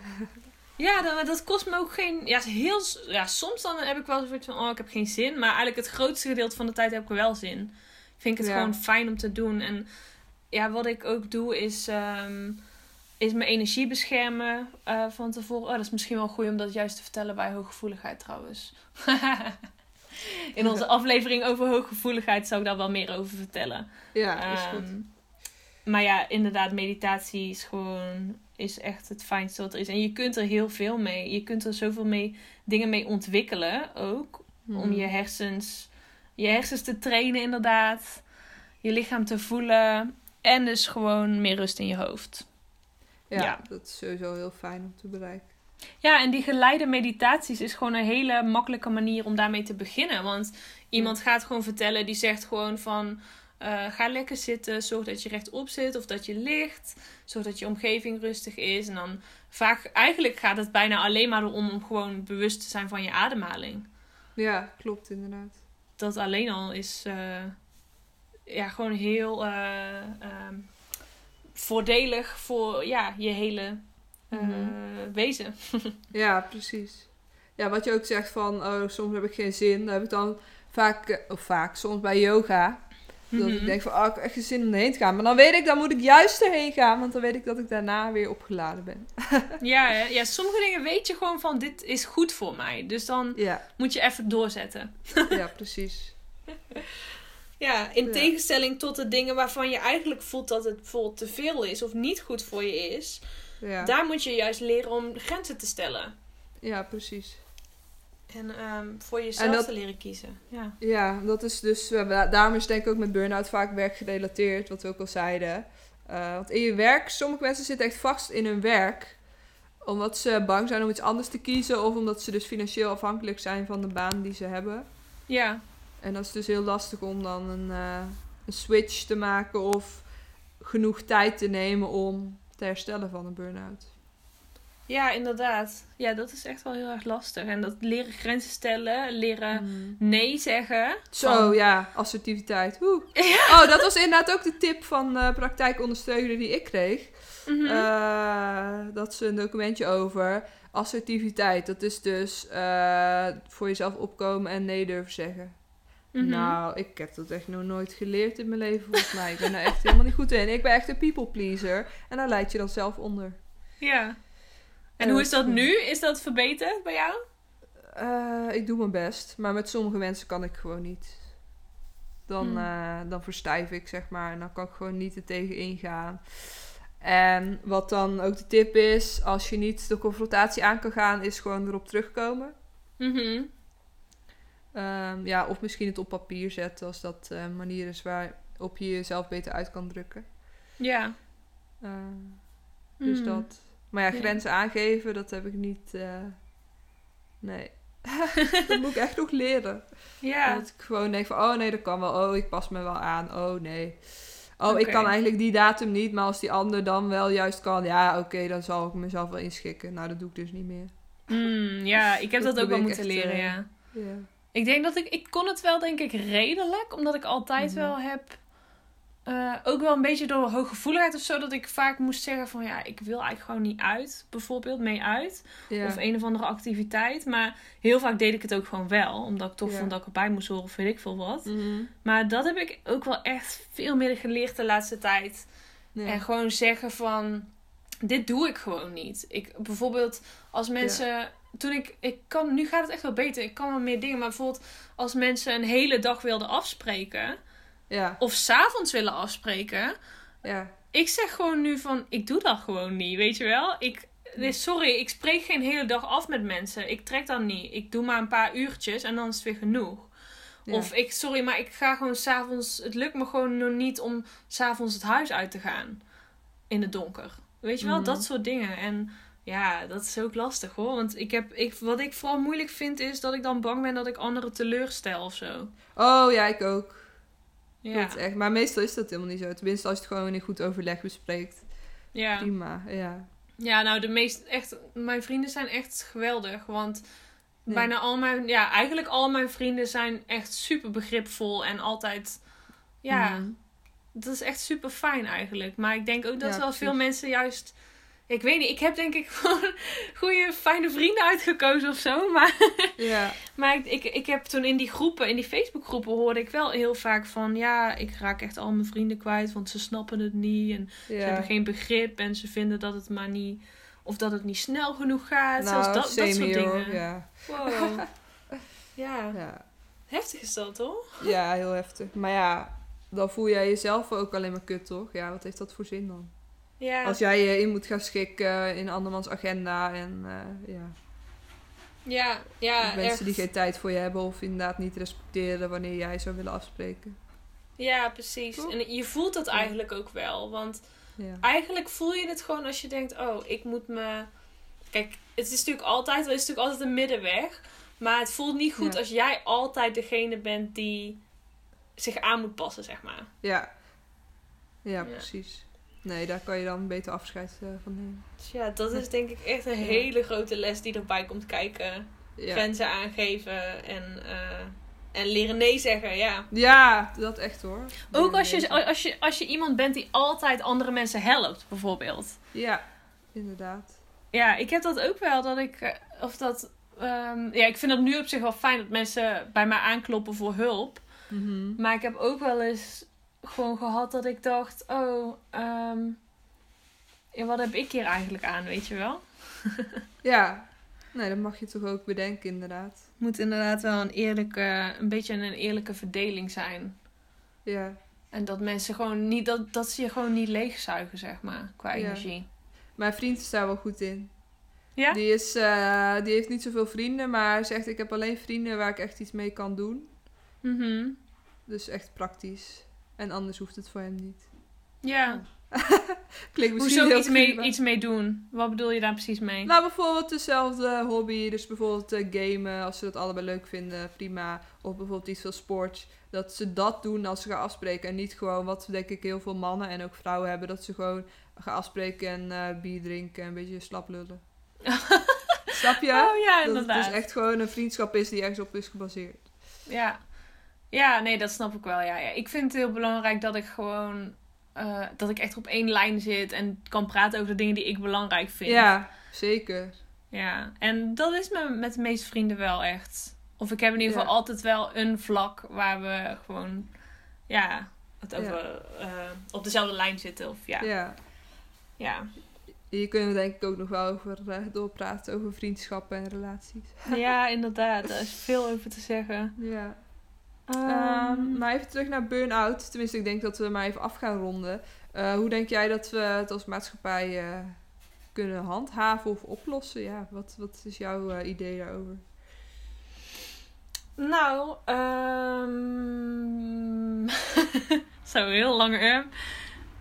Ja, dan, dat kost me ook geen. Ja, heel, ja, soms dan heb ik wel zoiets van: oh, ik heb geen zin. Maar eigenlijk het grootste gedeelte van de tijd heb ik er wel zin. Vind ik het Ja. gewoon fijn om te doen. En ja, wat ik ook doe is. ehm, is mijn energie beschermen eh, van tevoren. Oh, dat is misschien wel goed om dat juist te vertellen bij hooggevoeligheid trouwens. [LAUGHS] In onze [LAUGHS] aflevering over hooggevoeligheid zou ik daar wel meer over vertellen. Ja, is goed. Ehm, maar ja, inderdaad, meditatie is gewoon is echt het fijnste wat er is. En je kunt er heel veel mee. Je kunt er zoveel mee, dingen mee ontwikkelen ook. Om Mhm. je hersens, je hersens te trainen inderdaad. Je lichaam te voelen. En dus gewoon meer rust in je hoofd. ja, ja. dat is sowieso heel fijn om te bereiken. Ja, en die geleide meditaties is gewoon een hele makkelijke manier om daarmee te beginnen. Want iemand gaat gewoon vertellen, die zegt gewoon van... eh, ga lekker zitten, zorg dat je rechtop zit of dat je ligt. Zorg dat je omgeving rustig is. En dan vaak, eigenlijk gaat het bijna alleen maar om, om gewoon bewust te zijn van je ademhaling. Ja, klopt inderdaad. Dat alleen al is eh, ja, gewoon heel eh, ehm, voordelig voor ja, je hele Mhm. wezen. [LAUGHS] Ja, precies. Ja, wat je ook zegt van, oh, soms heb ik geen zin. Dan heb ik dan vaak, of vaak, soms bij yoga. Dat Mhm. ik denk van, ah, ik heb echt geen zin om erheen te gaan. Maar dan weet ik, dan moet ik juist erheen gaan. Want dan weet ik dat ik daarna weer opgeladen ben. [LAUGHS] Ja, hè? ja, sommige dingen weet je gewoon van dit is goed voor mij. Dus dan Ja, moet je even doorzetten. [LAUGHS] ja precies. Ja, in Ja. tegenstelling tot de dingen waarvan je eigenlijk voelt dat het bijvoorbeeld te veel is of niet goed voor je is. Ja, Daar moet je juist leren om grenzen te stellen. ja precies. En ehm, voor jezelf dat- te leren kiezen. Ja. Ja, dat is dus, da- daarom is denk ik ook met burn-out vaak werkgerelateerd, wat we ook al zeiden. Eh, want in je werk, sommige mensen zitten echt vast in hun werk, omdat ze bang zijn om iets anders te kiezen, of omdat ze dus financieel afhankelijk zijn van de baan die ze hebben. Ja. En dat is dus heel lastig om dan een, eh, een switch te maken of genoeg tijd te nemen om te herstellen van een burn-out. Ja, inderdaad. Ja, dat is echt wel heel erg lastig. En dat leren grenzen stellen, leren Mm. nee zeggen. Zo, Van- ja, assertiviteit. Oeh. Oh, dat was inderdaad ook de tip van eh praktijkondersteuner die ik kreeg. Mhm. Eh, dat is een documentje over assertiviteit. Dat is dus eh, voor jezelf opkomen en nee durven zeggen. Mhm. Nou, ik heb dat echt nog nooit geleerd in mijn leven volgens mij. Ik ben er echt helemaal niet goed in. Ik ben echt een people pleaser. En daar leid je dan zelf onder. Ja. En hoe is dat dat- nu? Is dat verbeterd bij jou? Eh, ik doe mijn best. Maar met sommige mensen kan ik gewoon niet. Dan, Hmm. eh, dan verstijf ik, zeg maar. En dan kan ik gewoon niet er tegen ingaan. En wat dan ook de tip is, als je niet de confrontatie aan kan gaan, is gewoon erop terugkomen. Mhm. Ehm, ja, of misschien het op papier zetten als dat een manier is waarop je jezelf beter uit kan drukken. Ja. Ehm, dus Mhm. dat. Maar ja, grenzen aangeven, dat heb ik niet. eh, nee. [LAUGHS] dat moet ik echt nog leren. Ja. Dat ik gewoon denk van, oh nee, dat kan wel. Oh, ik pas me wel aan. Oh nee. Oh, ik kan eigenlijk die datum niet, maar als die ander dan wel juist kan, ja, oké, dan zal ik mezelf wel inschikken. Nou, dat doe ik dus niet meer. Mm, ja, ik heb Dat dat, ook wel moeten leren, eh, ja. Ja. Ik denk dat ik... Ik kon het wel, denk ik, redelijk. Omdat ik altijd Mhm. wel heb... eh, ook wel een beetje door hooggevoeligheid of zo... Dat ik vaak moest zeggen van... Ja, ik wil eigenlijk gewoon niet uit. Bijvoorbeeld mee uit. Ja. Of een of andere activiteit. Maar heel vaak deed ik het ook gewoon wel. Omdat ik toch Ja. vond dat ik erbij moest horen of weet ik veel wat. Mhm. Maar dat heb ik ook wel echt veel meer geleerd de laatste tijd. Ja. En gewoon zeggen van, dit doe ik gewoon niet. Ik, bijvoorbeeld als mensen, toen ik, ik kan, nu gaat het echt wel beter. Ik kan wel meer dingen, maar bijvoorbeeld als mensen een hele dag wilden afspreken. Ja. Of s'avonds willen afspreken. Ja. Ik zeg gewoon nu van, ik doe dat gewoon niet, weet je wel. Ik, nee, sorry, ik spreek geen hele dag af met mensen. Ik trek dan niet. Ik doe maar een paar uurtjes en dan is het weer genoeg. Ja. Of ik, sorry, maar ik ga gewoon s'avonds. Het lukt me gewoon nog niet om s'avonds het huis uit te gaan. In het donker. Weet je wel, Mhm. dat soort dingen. En ja, dat is ook lastig hoor. Want ik heb, ik, wat ik vooral moeilijk vind is dat ik dan bang ben dat ik anderen teleurstel of zo. Oh ja, ik ook. Ja, Dat echt. Maar meestal is dat helemaal niet zo. Tenminste, als je het gewoon in goed overleg bespreekt. ja. Prima, ja. ja, nou de meeste, echt, mijn vrienden zijn echt geweldig. Want bijna al mijn, ja, eigenlijk al mijn vrienden zijn echt super begripvol en altijd, ja. Mhm. Dat is echt super fijn eigenlijk. Maar ik denk ook dat Ja, wel precies. veel mensen juist. Ik weet niet, ik heb denk ik [LAUGHS] gewoon goede, fijne vrienden uitgekozen of zo. Maar, [LAUGHS] Ja. maar ik, ik, ik heb toen in die groepen, in die Facebookgroepen, hoorde ik wel heel vaak van: ja, ik raak echt al mijn vrienden kwijt, want ze snappen het niet. En ze hebben geen begrip en ze vinden dat het maar niet. Of dat het niet snel genoeg gaat. Nou, Zelfs dat, dat same soort here, dingen. Ja. Wow. [LAUGHS] ja, Ja. heftig is dat hoor. ja, heel heftig. Maar ja, dan voel jij jezelf ook alleen maar kut, toch? Ja, wat heeft dat voor zin dan? Ja, Als jij je in moet gaan schikken in andermans agenda en eh, ja, ja, ja mensen echt. die geen tijd voor je hebben of inderdaad niet respecteren wanneer jij zou willen afspreken. Ja, precies. Toch? En je voelt dat eigenlijk ook wel. Want Ja. eigenlijk voel je het gewoon als je denkt: oh, ik moet me. Kijk, het is natuurlijk altijd, er is natuurlijk altijd een middenweg. Maar het voelt niet goed Ja. als jij altijd degene bent die zich aan moet passen, zeg maar. Ja. ja, Ja. precies. Nee, daar kan je dan beter afscheid eh, van nemen. Dus ja, dat is denk ik echt een Ja. hele grote les die erbij komt kijken. Ja. Grenzen aangeven en, eh, en leren nee zeggen, ja. ja, dat echt hoor. Ook als je, als, je, als je iemand bent die altijd andere mensen helpt, bijvoorbeeld. Ja, inderdaad. Ja, ik heb dat ook wel. Dat ik, eh, of dat, ehm, ja, ik vind het nu op zich wel fijn dat mensen bij mij aankloppen voor hulp. Mhm. Maar ik heb ook wel eens gewoon gehad dat ik dacht, oh, ja, wat heb ik hier eigenlijk aan, weet je wel? [LAUGHS] Ja. Nee, dat mag je toch ook bedenken, inderdaad. moet inderdaad wel een eerlijke, een beetje een eerlijke verdeling zijn. Ja. En dat mensen gewoon niet, dat, dat ze je gewoon niet leegzuigen, zeg maar, qua Ja. energie. Mijn vriend is daar wel goed in. Ja? Die, is, eh, die heeft niet zoveel vrienden, maar hij zegt: Ik heb alleen vrienden waar ik echt iets mee kan doen. Mhm. Dus echt praktisch. En anders hoeft het voor hem niet. Ja. [LAUGHS] Klinkt misschien Hoezo iets mee, iets mee doen? Wat bedoel je daar precies mee? Nou, bijvoorbeeld dezelfde hobby. Dus bijvoorbeeld eh, gamen, als ze dat allebei leuk vinden, prima. Of bijvoorbeeld iets van sport. Dat ze dat doen als ze gaan afspreken. En niet gewoon wat denk ik heel veel mannen en ook vrouwen hebben. Dat ze gewoon gaan afspreken en eh, bier drinken en een beetje slap lullen. [LAUGHS] Snap je? Oh ja, dat het inderdaad. dus echt gewoon een vriendschap is die ergens op is gebaseerd. Ja. Ja, nee, dat snap ik wel. Ja. Ja. Ik vind het heel belangrijk dat ik gewoon... eh, dat ik echt op één lijn zit en kan praten over de dingen die ik belangrijk vind. Ja, zeker. Ja, en dat is me met de meeste vrienden wel echt. Of ik heb in ieder geval Ja. altijd wel een vlak waar we gewoon... Ja, het over, eh, op dezelfde lijn zitten. Of ja, Ja. ja. Hier kunnen we denk ik ook nog wel over eh, doorpraten. Over vriendschappen en relaties. Ja, [LAUGHS] inderdaad. Daar is veel over te zeggen. Ja. Ehm, Ehm, maar even terug naar burn-out. Tenminste, ik denk dat we maar even af gaan ronden. Eh, hoe denk jij dat we het als maatschappij eh, kunnen handhaven of oplossen? Ja, wat, wat is jouw eh, idee daarover? Nou, ehm [LAUGHS] zo heel lang.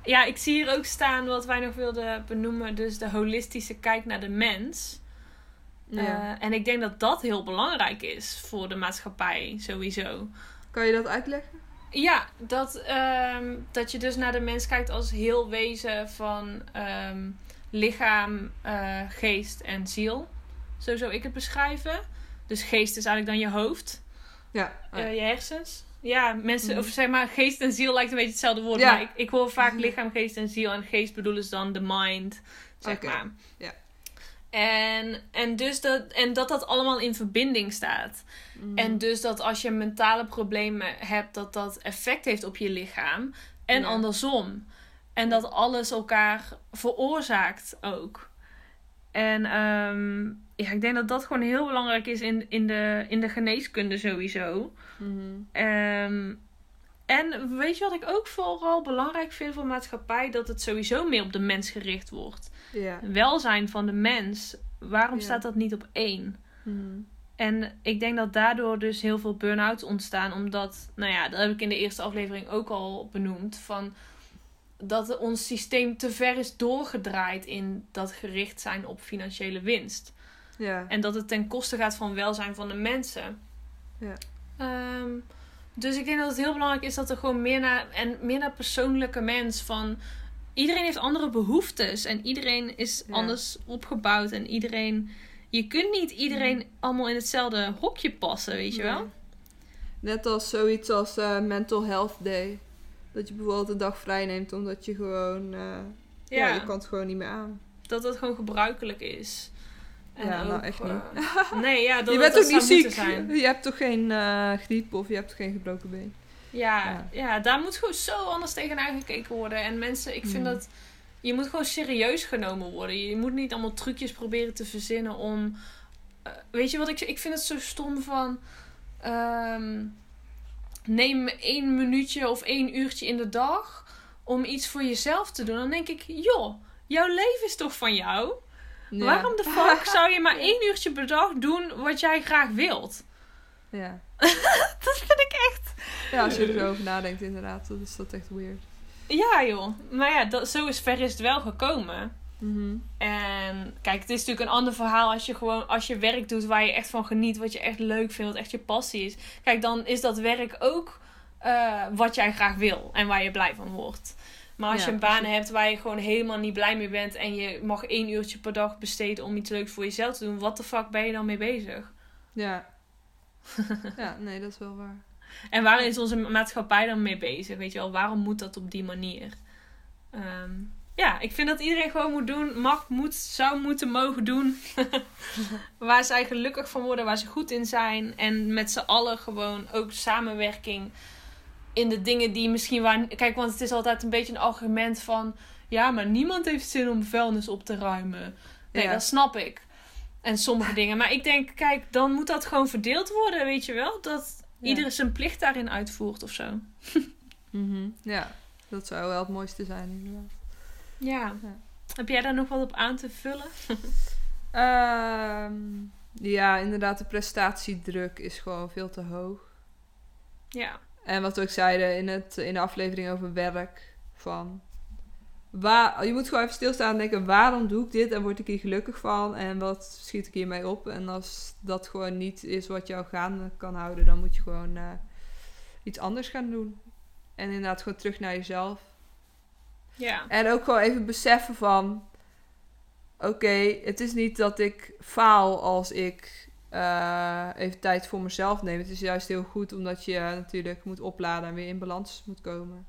Ja, ik zie hier ook staan wat wij nog wilden benoemen. Dus de holistische kijk naar de mens. Ja. En ik denk dat dat heel belangrijk is voor de maatschappij sowieso. Kan je dat uitleggen? Ja, dat, ehm, dat je dus naar de mens kijkt als heel wezen van ehm, lichaam, eh, geest en ziel. Zo zou ik het beschrijven. Dus geest is eigenlijk dan je hoofd, Ja. eh, je hersens. Ja, mensen, Mhm. of zeg maar, geest en ziel lijkt een beetje hetzelfde woord. Ja. Maar ik, ik hoor vaak lichaam, geest en ziel. En geest bedoelen ze dan de mind, zeg maar. ja. En, en, dus dat, en dat dat allemaal in verbinding staat. Mm. En dus dat als je mentale problemen hebt, dat dat effect heeft op je lichaam. En Ja. andersom. En dat alles elkaar veroorzaakt ook. En ehm, ja, ik denk dat dat gewoon heel belangrijk is in, in, de, in de geneeskunde sowieso. Mhm. Ehm, en weet je wat ik ook vooral belangrijk vind voor maatschappij? Dat het sowieso meer op de mens gericht wordt. Ja. Welzijn van de mens. Waarom Ja. staat dat niet op één? Mhm. En ik denk dat daardoor dus heel veel burn-outs ontstaan. Omdat, nou ja, dat heb ik in de eerste aflevering ook al benoemd. Van dat ons systeem te ver is doorgedraaid in dat gericht zijn op financiële winst. Ja. En dat het ten koste gaat van welzijn van de mensen. Ja. Ehm, dus ik denk dat het heel belangrijk is dat er gewoon meer naar, en meer naar persoonlijke mens van... Iedereen heeft andere behoeftes en iedereen is Ja. anders opgebouwd en iedereen... Je kunt niet iedereen allemaal in hetzelfde hokje passen, weet je wel? Net als zoiets als eh, Mental Health Day. Dat je bijvoorbeeld een dag vrij neemt omdat je gewoon... eh, ja. je kan het gewoon niet meer aan. Dat het gewoon gebruikelijk is. En Ja, nou, echt eh, nee, ja, [LAUGHS] dat je bent dat ook niet ziek. Zijn. Je hebt toch geen griep of je hebt geen gebroken been. Ja, Ja. ja. daar moet gewoon zo anders tegenaan gekeken worden. En mensen, ik vind Hmm. dat... Je moet gewoon serieus genomen worden. Je moet niet allemaal trucjes proberen te verzinnen om... eh, weet je wat ik... Ik vind het zo stom van... ehm, neem één minuutje of één uurtje in de dag om iets voor jezelf te doen. Dan denk ik, joh, jouw leven is toch van jou? Ja. Waarom de fuck [LAUGHS] zou je maar één uurtje per dag doen wat jij graag wilt? Ja. [LAUGHS] Dat vind ik echt... ja, als je erover nadenkt inderdaad, dan is dat echt weird. Ja joh. Maar ja, dat, zo is ver is het wel gekomen. Mhm. En kijk, het is natuurlijk een ander verhaal als je gewoon als je werk doet waar je echt van geniet, wat je echt leuk vindt, wat echt je passie is. Kijk, dan is dat werk ook eh, wat jij graag wil en waar je blij van wordt. Maar als Ja, je een baan precies. hebt waar je gewoon helemaal niet blij mee bent en je mag één uurtje per dag besteden om iets leuks voor jezelf te doen, wat de fuck ben je dan mee bezig? Ja. Ja, nee, dat is wel waar. En waar is onze maatschappij dan mee bezig? Weet je wel, waarom moet dat op die manier? Ehm, ja, ik vind dat iedereen gewoon moet doen, mag, moet, zou moeten mogen doen. [LAUGHS] waar zij gelukkig van worden, waar ze goed in zijn. En met z'n allen gewoon ook samenwerking in de dingen die misschien waar. Kijk, want het is altijd een beetje een argument van. Ja, maar niemand heeft zin om vuilnis op te ruimen. Nee, Ja. dat snap ik. En sommige dingen. Maar ik denk, kijk, dan moet dat gewoon verdeeld worden, weet je wel? Dat Ja. iedereen zijn plicht daarin uitvoert of zo. [LAUGHS] Mhm. Ja, dat zou wel het mooiste zijn inderdaad. Ja. Ja. Heb jij daar nog wat op aan te vullen? [LAUGHS] Ehm, ja, inderdaad, de prestatiedruk is gewoon veel te hoog. Ja. En wat we ook zeiden in, het, in de aflevering over werk. Van, waar, je moet gewoon even stilstaan en denken, waarom doe ik dit en word ik hier gelukkig van? En wat schiet ik hiermee op? En als dat gewoon niet is wat jou gaande kan houden, dan moet je gewoon eh, iets anders gaan doen. En inderdaad gewoon terug naar jezelf. Ja. En ook gewoon even beseffen van... Oké, het is niet dat ik faal als ik eh, even tijd voor mezelf neem. Het is juist heel goed omdat je natuurlijk moet opladen en weer in balans moet komen.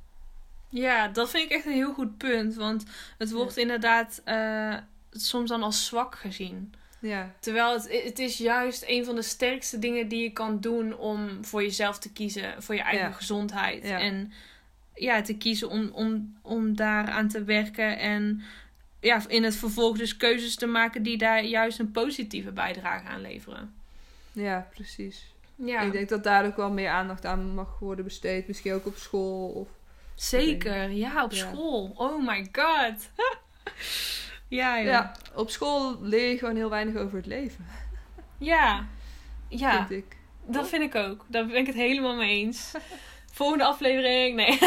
Ja, dat vind ik echt een heel goed punt. Want het wordt inderdaad eh, soms dan als zwak gezien. Ja, Terwijl het, het is juist een van de sterkste dingen die je kan doen om voor jezelf te kiezen. Voor je eigen Ja. gezondheid. Ja. En ja, te kiezen om, om, om daaraan te werken. En ja, in het vervolg dus keuzes te maken die daar juist een positieve bijdrage aan leveren. ja precies. Ja, Ik denk dat daar ook wel meer aandacht aan mag worden besteed. Misschien ook op school. Of... zeker. Ja, op Ja. school. Oh my god. [LAUGHS] ja. Ja, op school leer je gewoon heel weinig over het leven, Ja. Ja. vind ik. Dat vind ik ook. Daar ben ik het helemaal mee eens. [LAUGHS] Volgende aflevering. Nee.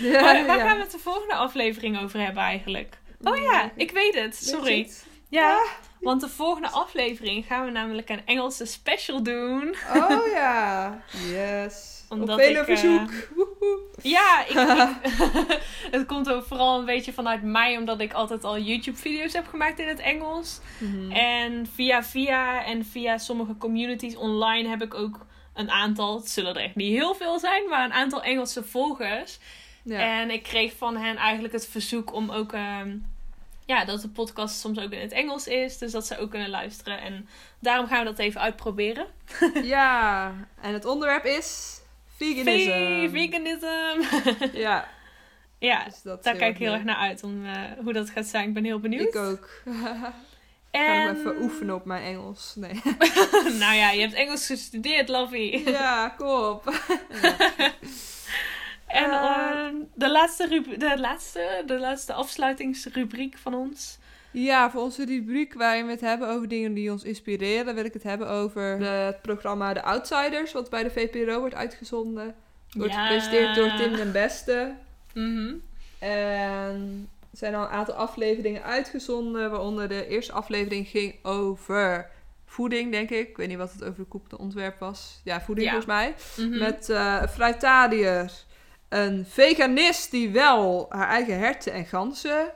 Ja, [LAUGHS] waar gaan we het de volgende aflevering over hebben eigenlijk? Oh ja, ik weet het. Weet Sorry. het? Ja, want de volgende aflevering gaan we namelijk een Engelse special doen. Oh ja, yes. Omdat Op vele ik, eh, verzoek. Ja, ik, [LAUGHS] ik- [LAUGHS] het komt ook vooral een beetje vanuit mij, omdat ik altijd al YouTube-video's heb gemaakt in het Engels. Mhm. En via via en via sommige communities online heb ik ook een aantal, het zullen er echt niet heel veel zijn, maar een aantal Engelse volgers. Ja. En ik kreeg van hen eigenlijk het verzoek om ook, ehm, ja, dat de podcast soms ook in het Engels is, dus dat ze ook kunnen luisteren. En daarom gaan we dat even uitproberen. ja, [LAUGHS] en het onderwerp is veganism. Ve- Veganism. [LAUGHS] Ja, ja, dus daar kijk ik heel erg naar uit om eh, hoe dat gaat zijn. Ik ben heel benieuwd. Ik ook. [LAUGHS] Ga En... nog even oefenen op mijn Engels. Nee. [LAUGHS] nou ja, je hebt Engels gestudeerd, Lovey. ja, kom op. En Eh. ehm, de, laatste de, laatste, de laatste afsluitingsrubriek van ons. Ja, voor onze rubriek waarin we het hebben over dingen die ons inspireren, wil ik het hebben over de- het programma De Outsiders, wat bij de VPRO wordt uitgezonden. Wordt Ja. gepresenteerd door Tim den Beste. Mhm. En er zijn al een aantal afleveringen uitgezonden, waaronder de eerste aflevering ging over voeding, denk ik. Ik weet niet wat het over de ontwerp was. Ja, voeding Ja. volgens mij. Mhm. Met eh een fruitariër, een veganist die wel haar eigen herten en ganzen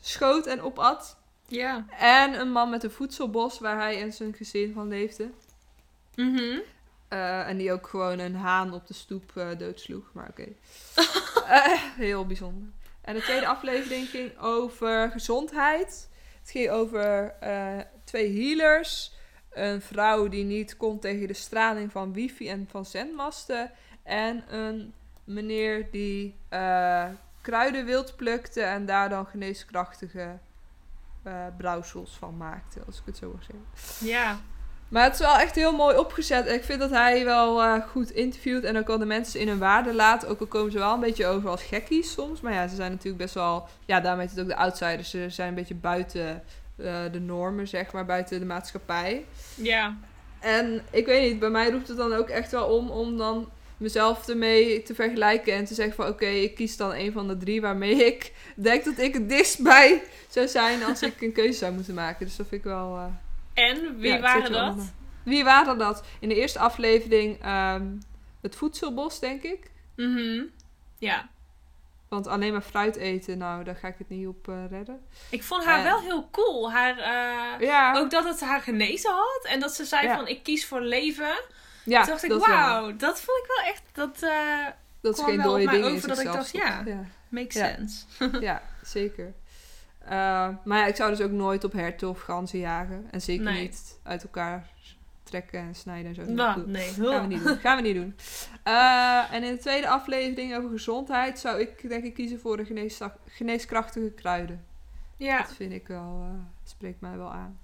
schoot en opat. Ja. En een man met een voedselbos waar hij en zijn gezin van leefde. Mhm. Eh, en die ook gewoon een haan op de stoep eh, doodsloeg. Maar oké. [LAUGHS] Eh, heel bijzonder. En de tweede aflevering ging over gezondheid. Het ging over twee healers. Een vrouw die niet kon tegen de straling van wifi en van zendmasten. En een meneer die eh, kruiden wild plukte en daar dan geneeskrachtige eh brouwsels van maakte. Als ik het zo mag zeggen. Ja. Maar het is wel echt heel mooi opgezet. En ik vind dat hij wel eh, goed interviewt. En ook al de mensen in hun waarde laat. Ook al komen ze wel een beetje over als gekkies soms. Maar ja, ze zijn natuurlijk best wel... Ja, daarmee heet het ook de outsiders. Ze zijn een beetje buiten eh, de normen, zeg maar. Buiten de maatschappij. Ja. En ik weet niet, bij mij roept het dan ook echt wel om... om dan mezelf ermee te vergelijken. En te zeggen van... Oké, ik kies dan een van de drie waarmee ik denk dat ik het dichtst bij zou zijn... als ik een keuze zou moeten maken. Dus dat vind ik wel... eh, En wie ja, waren dat? Wie waren dat? In de eerste aflevering ehm, het voedselbos, denk ik. Mhm. Ja. Want alleen maar fruit eten, nou, daar ga ik het niet op eh, redden. Ik vond haar wel heel cool. Haar, eh, Ja, Ook dat het haar genezen had. En dat ze zei Ja. van, ik kies voor leven. Ja Toen dacht ik, wauw, dat vond ik wel echt... Dat eh Dat is geen dode mij ding in over dat ik dacht, ja. makes sense. [LAUGHS] [LAUGHS] Ja, zeker. Eh, maar ja, ik zou dus ook nooit op herten of ganzen jagen. En zeker Nee. niet uit elkaar strekken en snijden en zo. Nou, Goed. nee. Gaan we [LAUGHS] niet doen. Gaan we niet doen. Eh, en in de tweede aflevering over gezondheid zou ik denk ik kiezen voor de geneeskrachtige kruiden. Ja, Dat vind ik wel, eh, spreekt mij wel aan.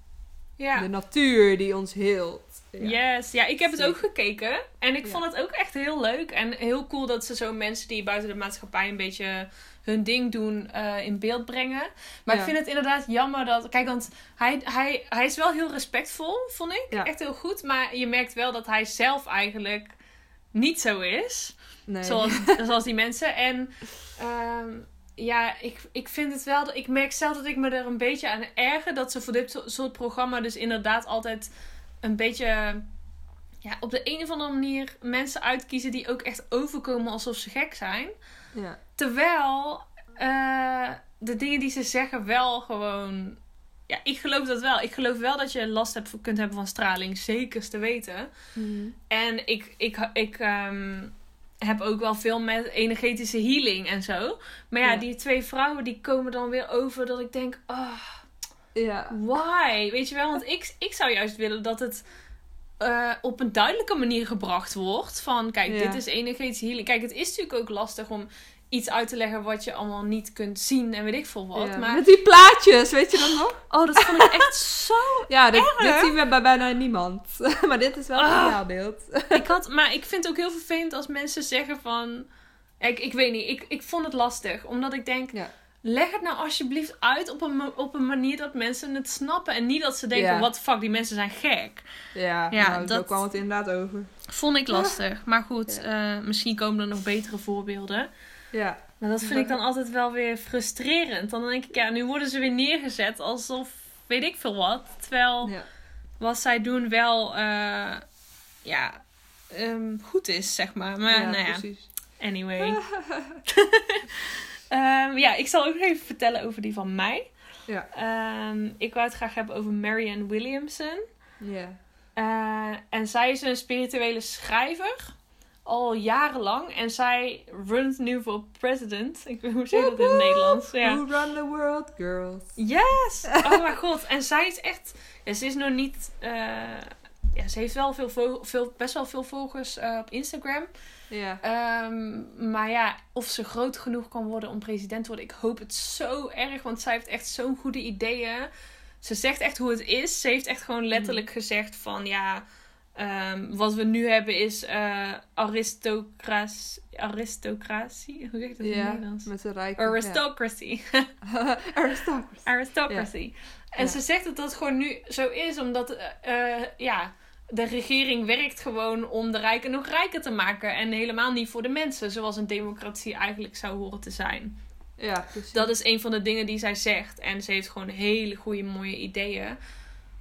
Ja. De natuur die ons heelt. Ja. Yes, ja, ik heb het ook gekeken. En ik Ja. vond het ook echt heel leuk. En heel cool dat ze zo mensen die buiten de maatschappij een beetje hun ding doen eh, in beeld brengen. Maar Ja. ik vind het inderdaad jammer dat. Kijk, want hij, hij, hij is wel heel respectvol, vond ik. Echt heel goed. Maar je merkt wel dat hij zelf eigenlijk niet zo is. Nee. Zoals, [LAUGHS] zoals die mensen. En ehm, ja, ik, ik vind het wel. dat- Ik merk zelf dat ik me er een beetje aan erger. Dat ze voor dit so- soort programma dus inderdaad altijd een beetje. Ja, op de een of andere manier mensen uitkiezen die ook echt overkomen alsof ze gek zijn. Ja. Terwijl eh, de dingen die ze zeggen wel gewoon. Ja, ik geloof dat wel. Ik geloof wel dat je last hebt, kunt hebben van straling. Zeker te weten. Mhm. En ik, ik, ik ehm, heb ook wel veel met energetische healing en zo. Maar ja, Ja. die twee vrouwen die komen dan weer over dat ik denk, ah, Ja. why? Weet je wel, want ik, ik zou juist willen dat het eh, op een duidelijke manier gebracht wordt. Van, kijk, Ja. dit is energetische healing. Kijk, het is natuurlijk ook lastig om iets uit te leggen wat je allemaal niet kunt zien en weet ik veel wat. Ja. Maar, Met die plaatjes, weet je dat nog? oh, dat vond ik echt zo [LAUGHS] Ja, dit, Erg. dit zien we bij bijna niemand. [LAUGHS] maar dit is wel een Ah. ideaalbeeld. [LAUGHS] ik had, maar ik vind het ook heel vervelend als mensen zeggen van... Ik, ik weet niet, ik, ik vond het lastig. Omdat ik denk, Ja. leg het nou alsjeblieft uit op een, op een manier dat mensen het snappen. En niet dat ze denken, Ja. wat fuck, die mensen zijn gek. Ja, Ja, nou, dat- kwam het inderdaad over. Vond ik lastig. Maar goed, Ja. eh, misschien komen er nog betere voorbeelden. Ja. Maar dat vind ik dan altijd wel weer frustrerend. Dan denk ik, ja, nu worden ze weer neergezet alsof weet ik veel wat. Terwijl ja. wat zij doen wel, eh, ja, ehm, goed is, zeg maar. Maar ja, nou ja, precies. Anyway. [LAUGHS] [LAUGHS] Ehm, ja, ik zal ook nog even vertellen over die van mij. Ja. Ehm, ik wou het graag hebben over Marianne Williamson. Ja. Eh, en zij is een spirituele schrijver. Al jarenlang. En zij runt nu voor president. Ik weet hoe zeg dat in het Nederlands? Ja. Who run the world, girls? Yes! [LAUGHS] Oh mijn god. En zij is echt... Ja, ze is nog niet... eh, ja, ze heeft wel veel, veel, best wel veel volgers eh, op Instagram. Ja. Ehm, maar ja, of ze groot genoeg kan worden om president te worden, ik hoop het zo erg. Want zij heeft echt zo'n goede ideeën. Ze zegt echt hoe het is. Ze heeft echt gewoon letterlijk gezegd van ja, ehm, wat we nu hebben is eh aristocratie. Aristocratie? Hoe zeg ik dat in het Ja, Nederlands? met de rijke. [LAUGHS] Aristocracy. ja. Aristocracy. Aristocracy. En ze zegt dat dat gewoon nu zo is, omdat eh, eh, ja, de regering werkt gewoon om de rijken nog rijker te maken. En helemaal niet voor de mensen, zoals een democratie eigenlijk zou horen te zijn. Ja, precies. Dat is een van de dingen die zij zegt. En ze heeft gewoon hele goede, mooie ideeën.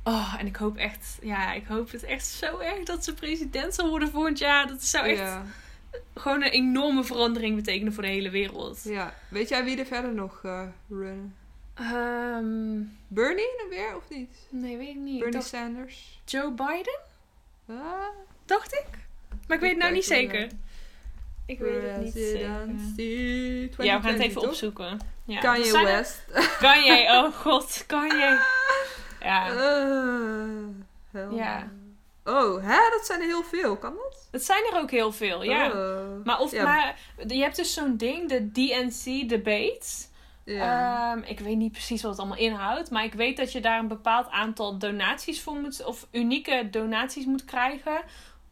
Oh, en ik hoop echt, ja, ik hoop het echt zo erg dat ze president zal worden volgend jaar. Dat zou echt Ja. gewoon een enorme verandering betekenen voor de hele wereld. ja. Weet jij wie er verder nog eh runnen? Ehm, Bernie nog weer, of niet? nee, weet ik niet. Bernie dacht Sanders. Joe Biden? Ah, Dacht ik. Maar ik weet het nou niet zeker. Ik weet het niet zeker. Ja, we gaan het even 2020, toch? opzoeken. Ja. Kanye West. Kanye, oh [LAUGHS] god, Kanye. [LAUGHS] Ja, Eh. Ja. Oh, hè? Dat zijn er heel veel. Kan dat? het zijn er ook heel veel, ja. Oh. Maar, of, Ja. maar je hebt dus zo'n ding, de DNC debates. Ja. Ehm, ik weet niet precies wat het allemaal inhoudt. Maar ik weet dat je daar een bepaald aantal donaties voor moet... Of unieke donaties moet krijgen.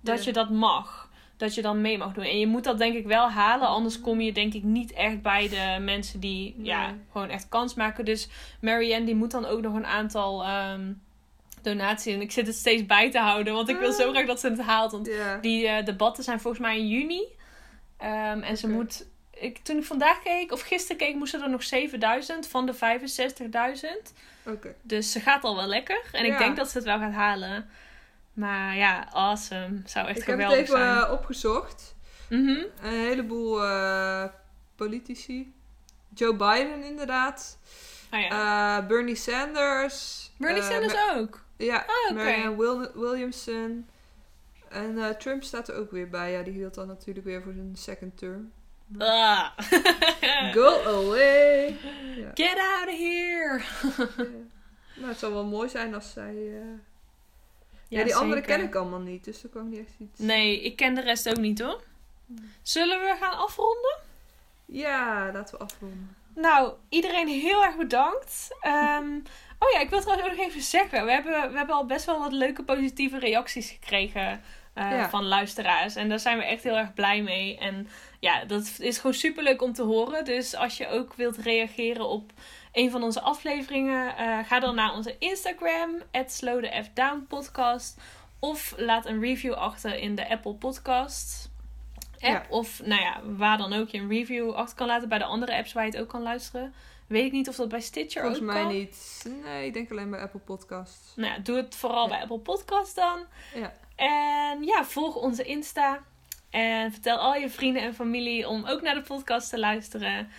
Dat Ja. je dat mag. Dat je dan mee mag doen. En je moet dat denk ik wel halen. Anders kom je denk ik niet echt bij de mensen die ja, gewoon echt kans maken. Dus Marianne die moet dan ook nog een aantal ehm, donaties. En ik zit het steeds bij te houden. Want ik wil zo Ah. graag dat ze het haalt. Want die eh, debatten zijn volgens mij in juni. Ehm, en ze moet. Ik, toen ik vandaag keek, of gisteren keek, moest er nog 7000 van de 65.000. Oké. Dus ze gaat al wel lekker. En ik denk dat ze het wel gaat halen. Maar ja, awesome. Zou echt Ik heb het geweldig even zijn. eh, opgezocht. Mhm. Een heleboel eh, politici. Joe Biden inderdaad. Oh ja. Eh, Bernie Sanders. Bernie Sanders ook. Ja, Ah. Marianne Wil- Williamson. En Trump staat er ook weer bij. Ja, die hield dan natuurlijk weer voor zijn second term. Ah. [LAUGHS] Go away! Ja. Get out of here. [LAUGHS] Ja. Nou, het zou wel mooi zijn als zij... Ja, die andere ken ik allemaal niet, dus daar kan ik niet echt iets... Nee, ik ken de rest ook niet hoor. Zullen we gaan afronden? Ja, laten we afronden. Nou, iedereen heel erg bedankt. Ehm, oh ja, ik wil trouwens ook nog even zeggen. We hebben, we hebben al best wel wat leuke positieve reacties gekregen eh, Ja. van luisteraars. En daar zijn we echt heel erg blij mee. En ja, dat is gewoon super leuk om te horen. Dus als je ook wilt reageren op een van onze afleveringen, eh, ga dan naar onze Instagram, podcast. Of laat een review achter in de Apple Podcast app. Ja. Of nou ja, waar dan ook je een review achter kan laten. Bij de andere apps waar je het ook kan luisteren. Weet ik niet of dat bij Stitcher Volgens ook mij kan. niet. Nee, ik denk alleen bij Apple Podcasts. Nou ja, doe het vooral Ja. bij Apple Podcast dan. Ja. En ja, volg onze Insta. En vertel al je vrienden en familie om ook naar de podcast te luisteren.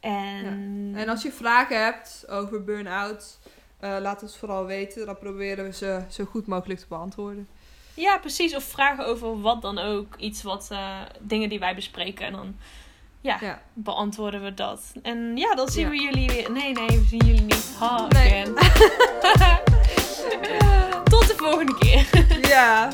En, En als je vragen hebt over burn-out, eh, laat het vooral weten. Dan proberen we ze zo goed mogelijk te beantwoorden. ja, precies. Of vragen over wat dan ook. Iets wat, eh, dingen die wij bespreken. En dan ja, Ja. beantwoorden we dat. En ja, dan zien Ja. we jullie weer. Nee, nee, we zien jullie niet. Ha, Nee. [LAUGHS] Tot de volgende keer. Ja,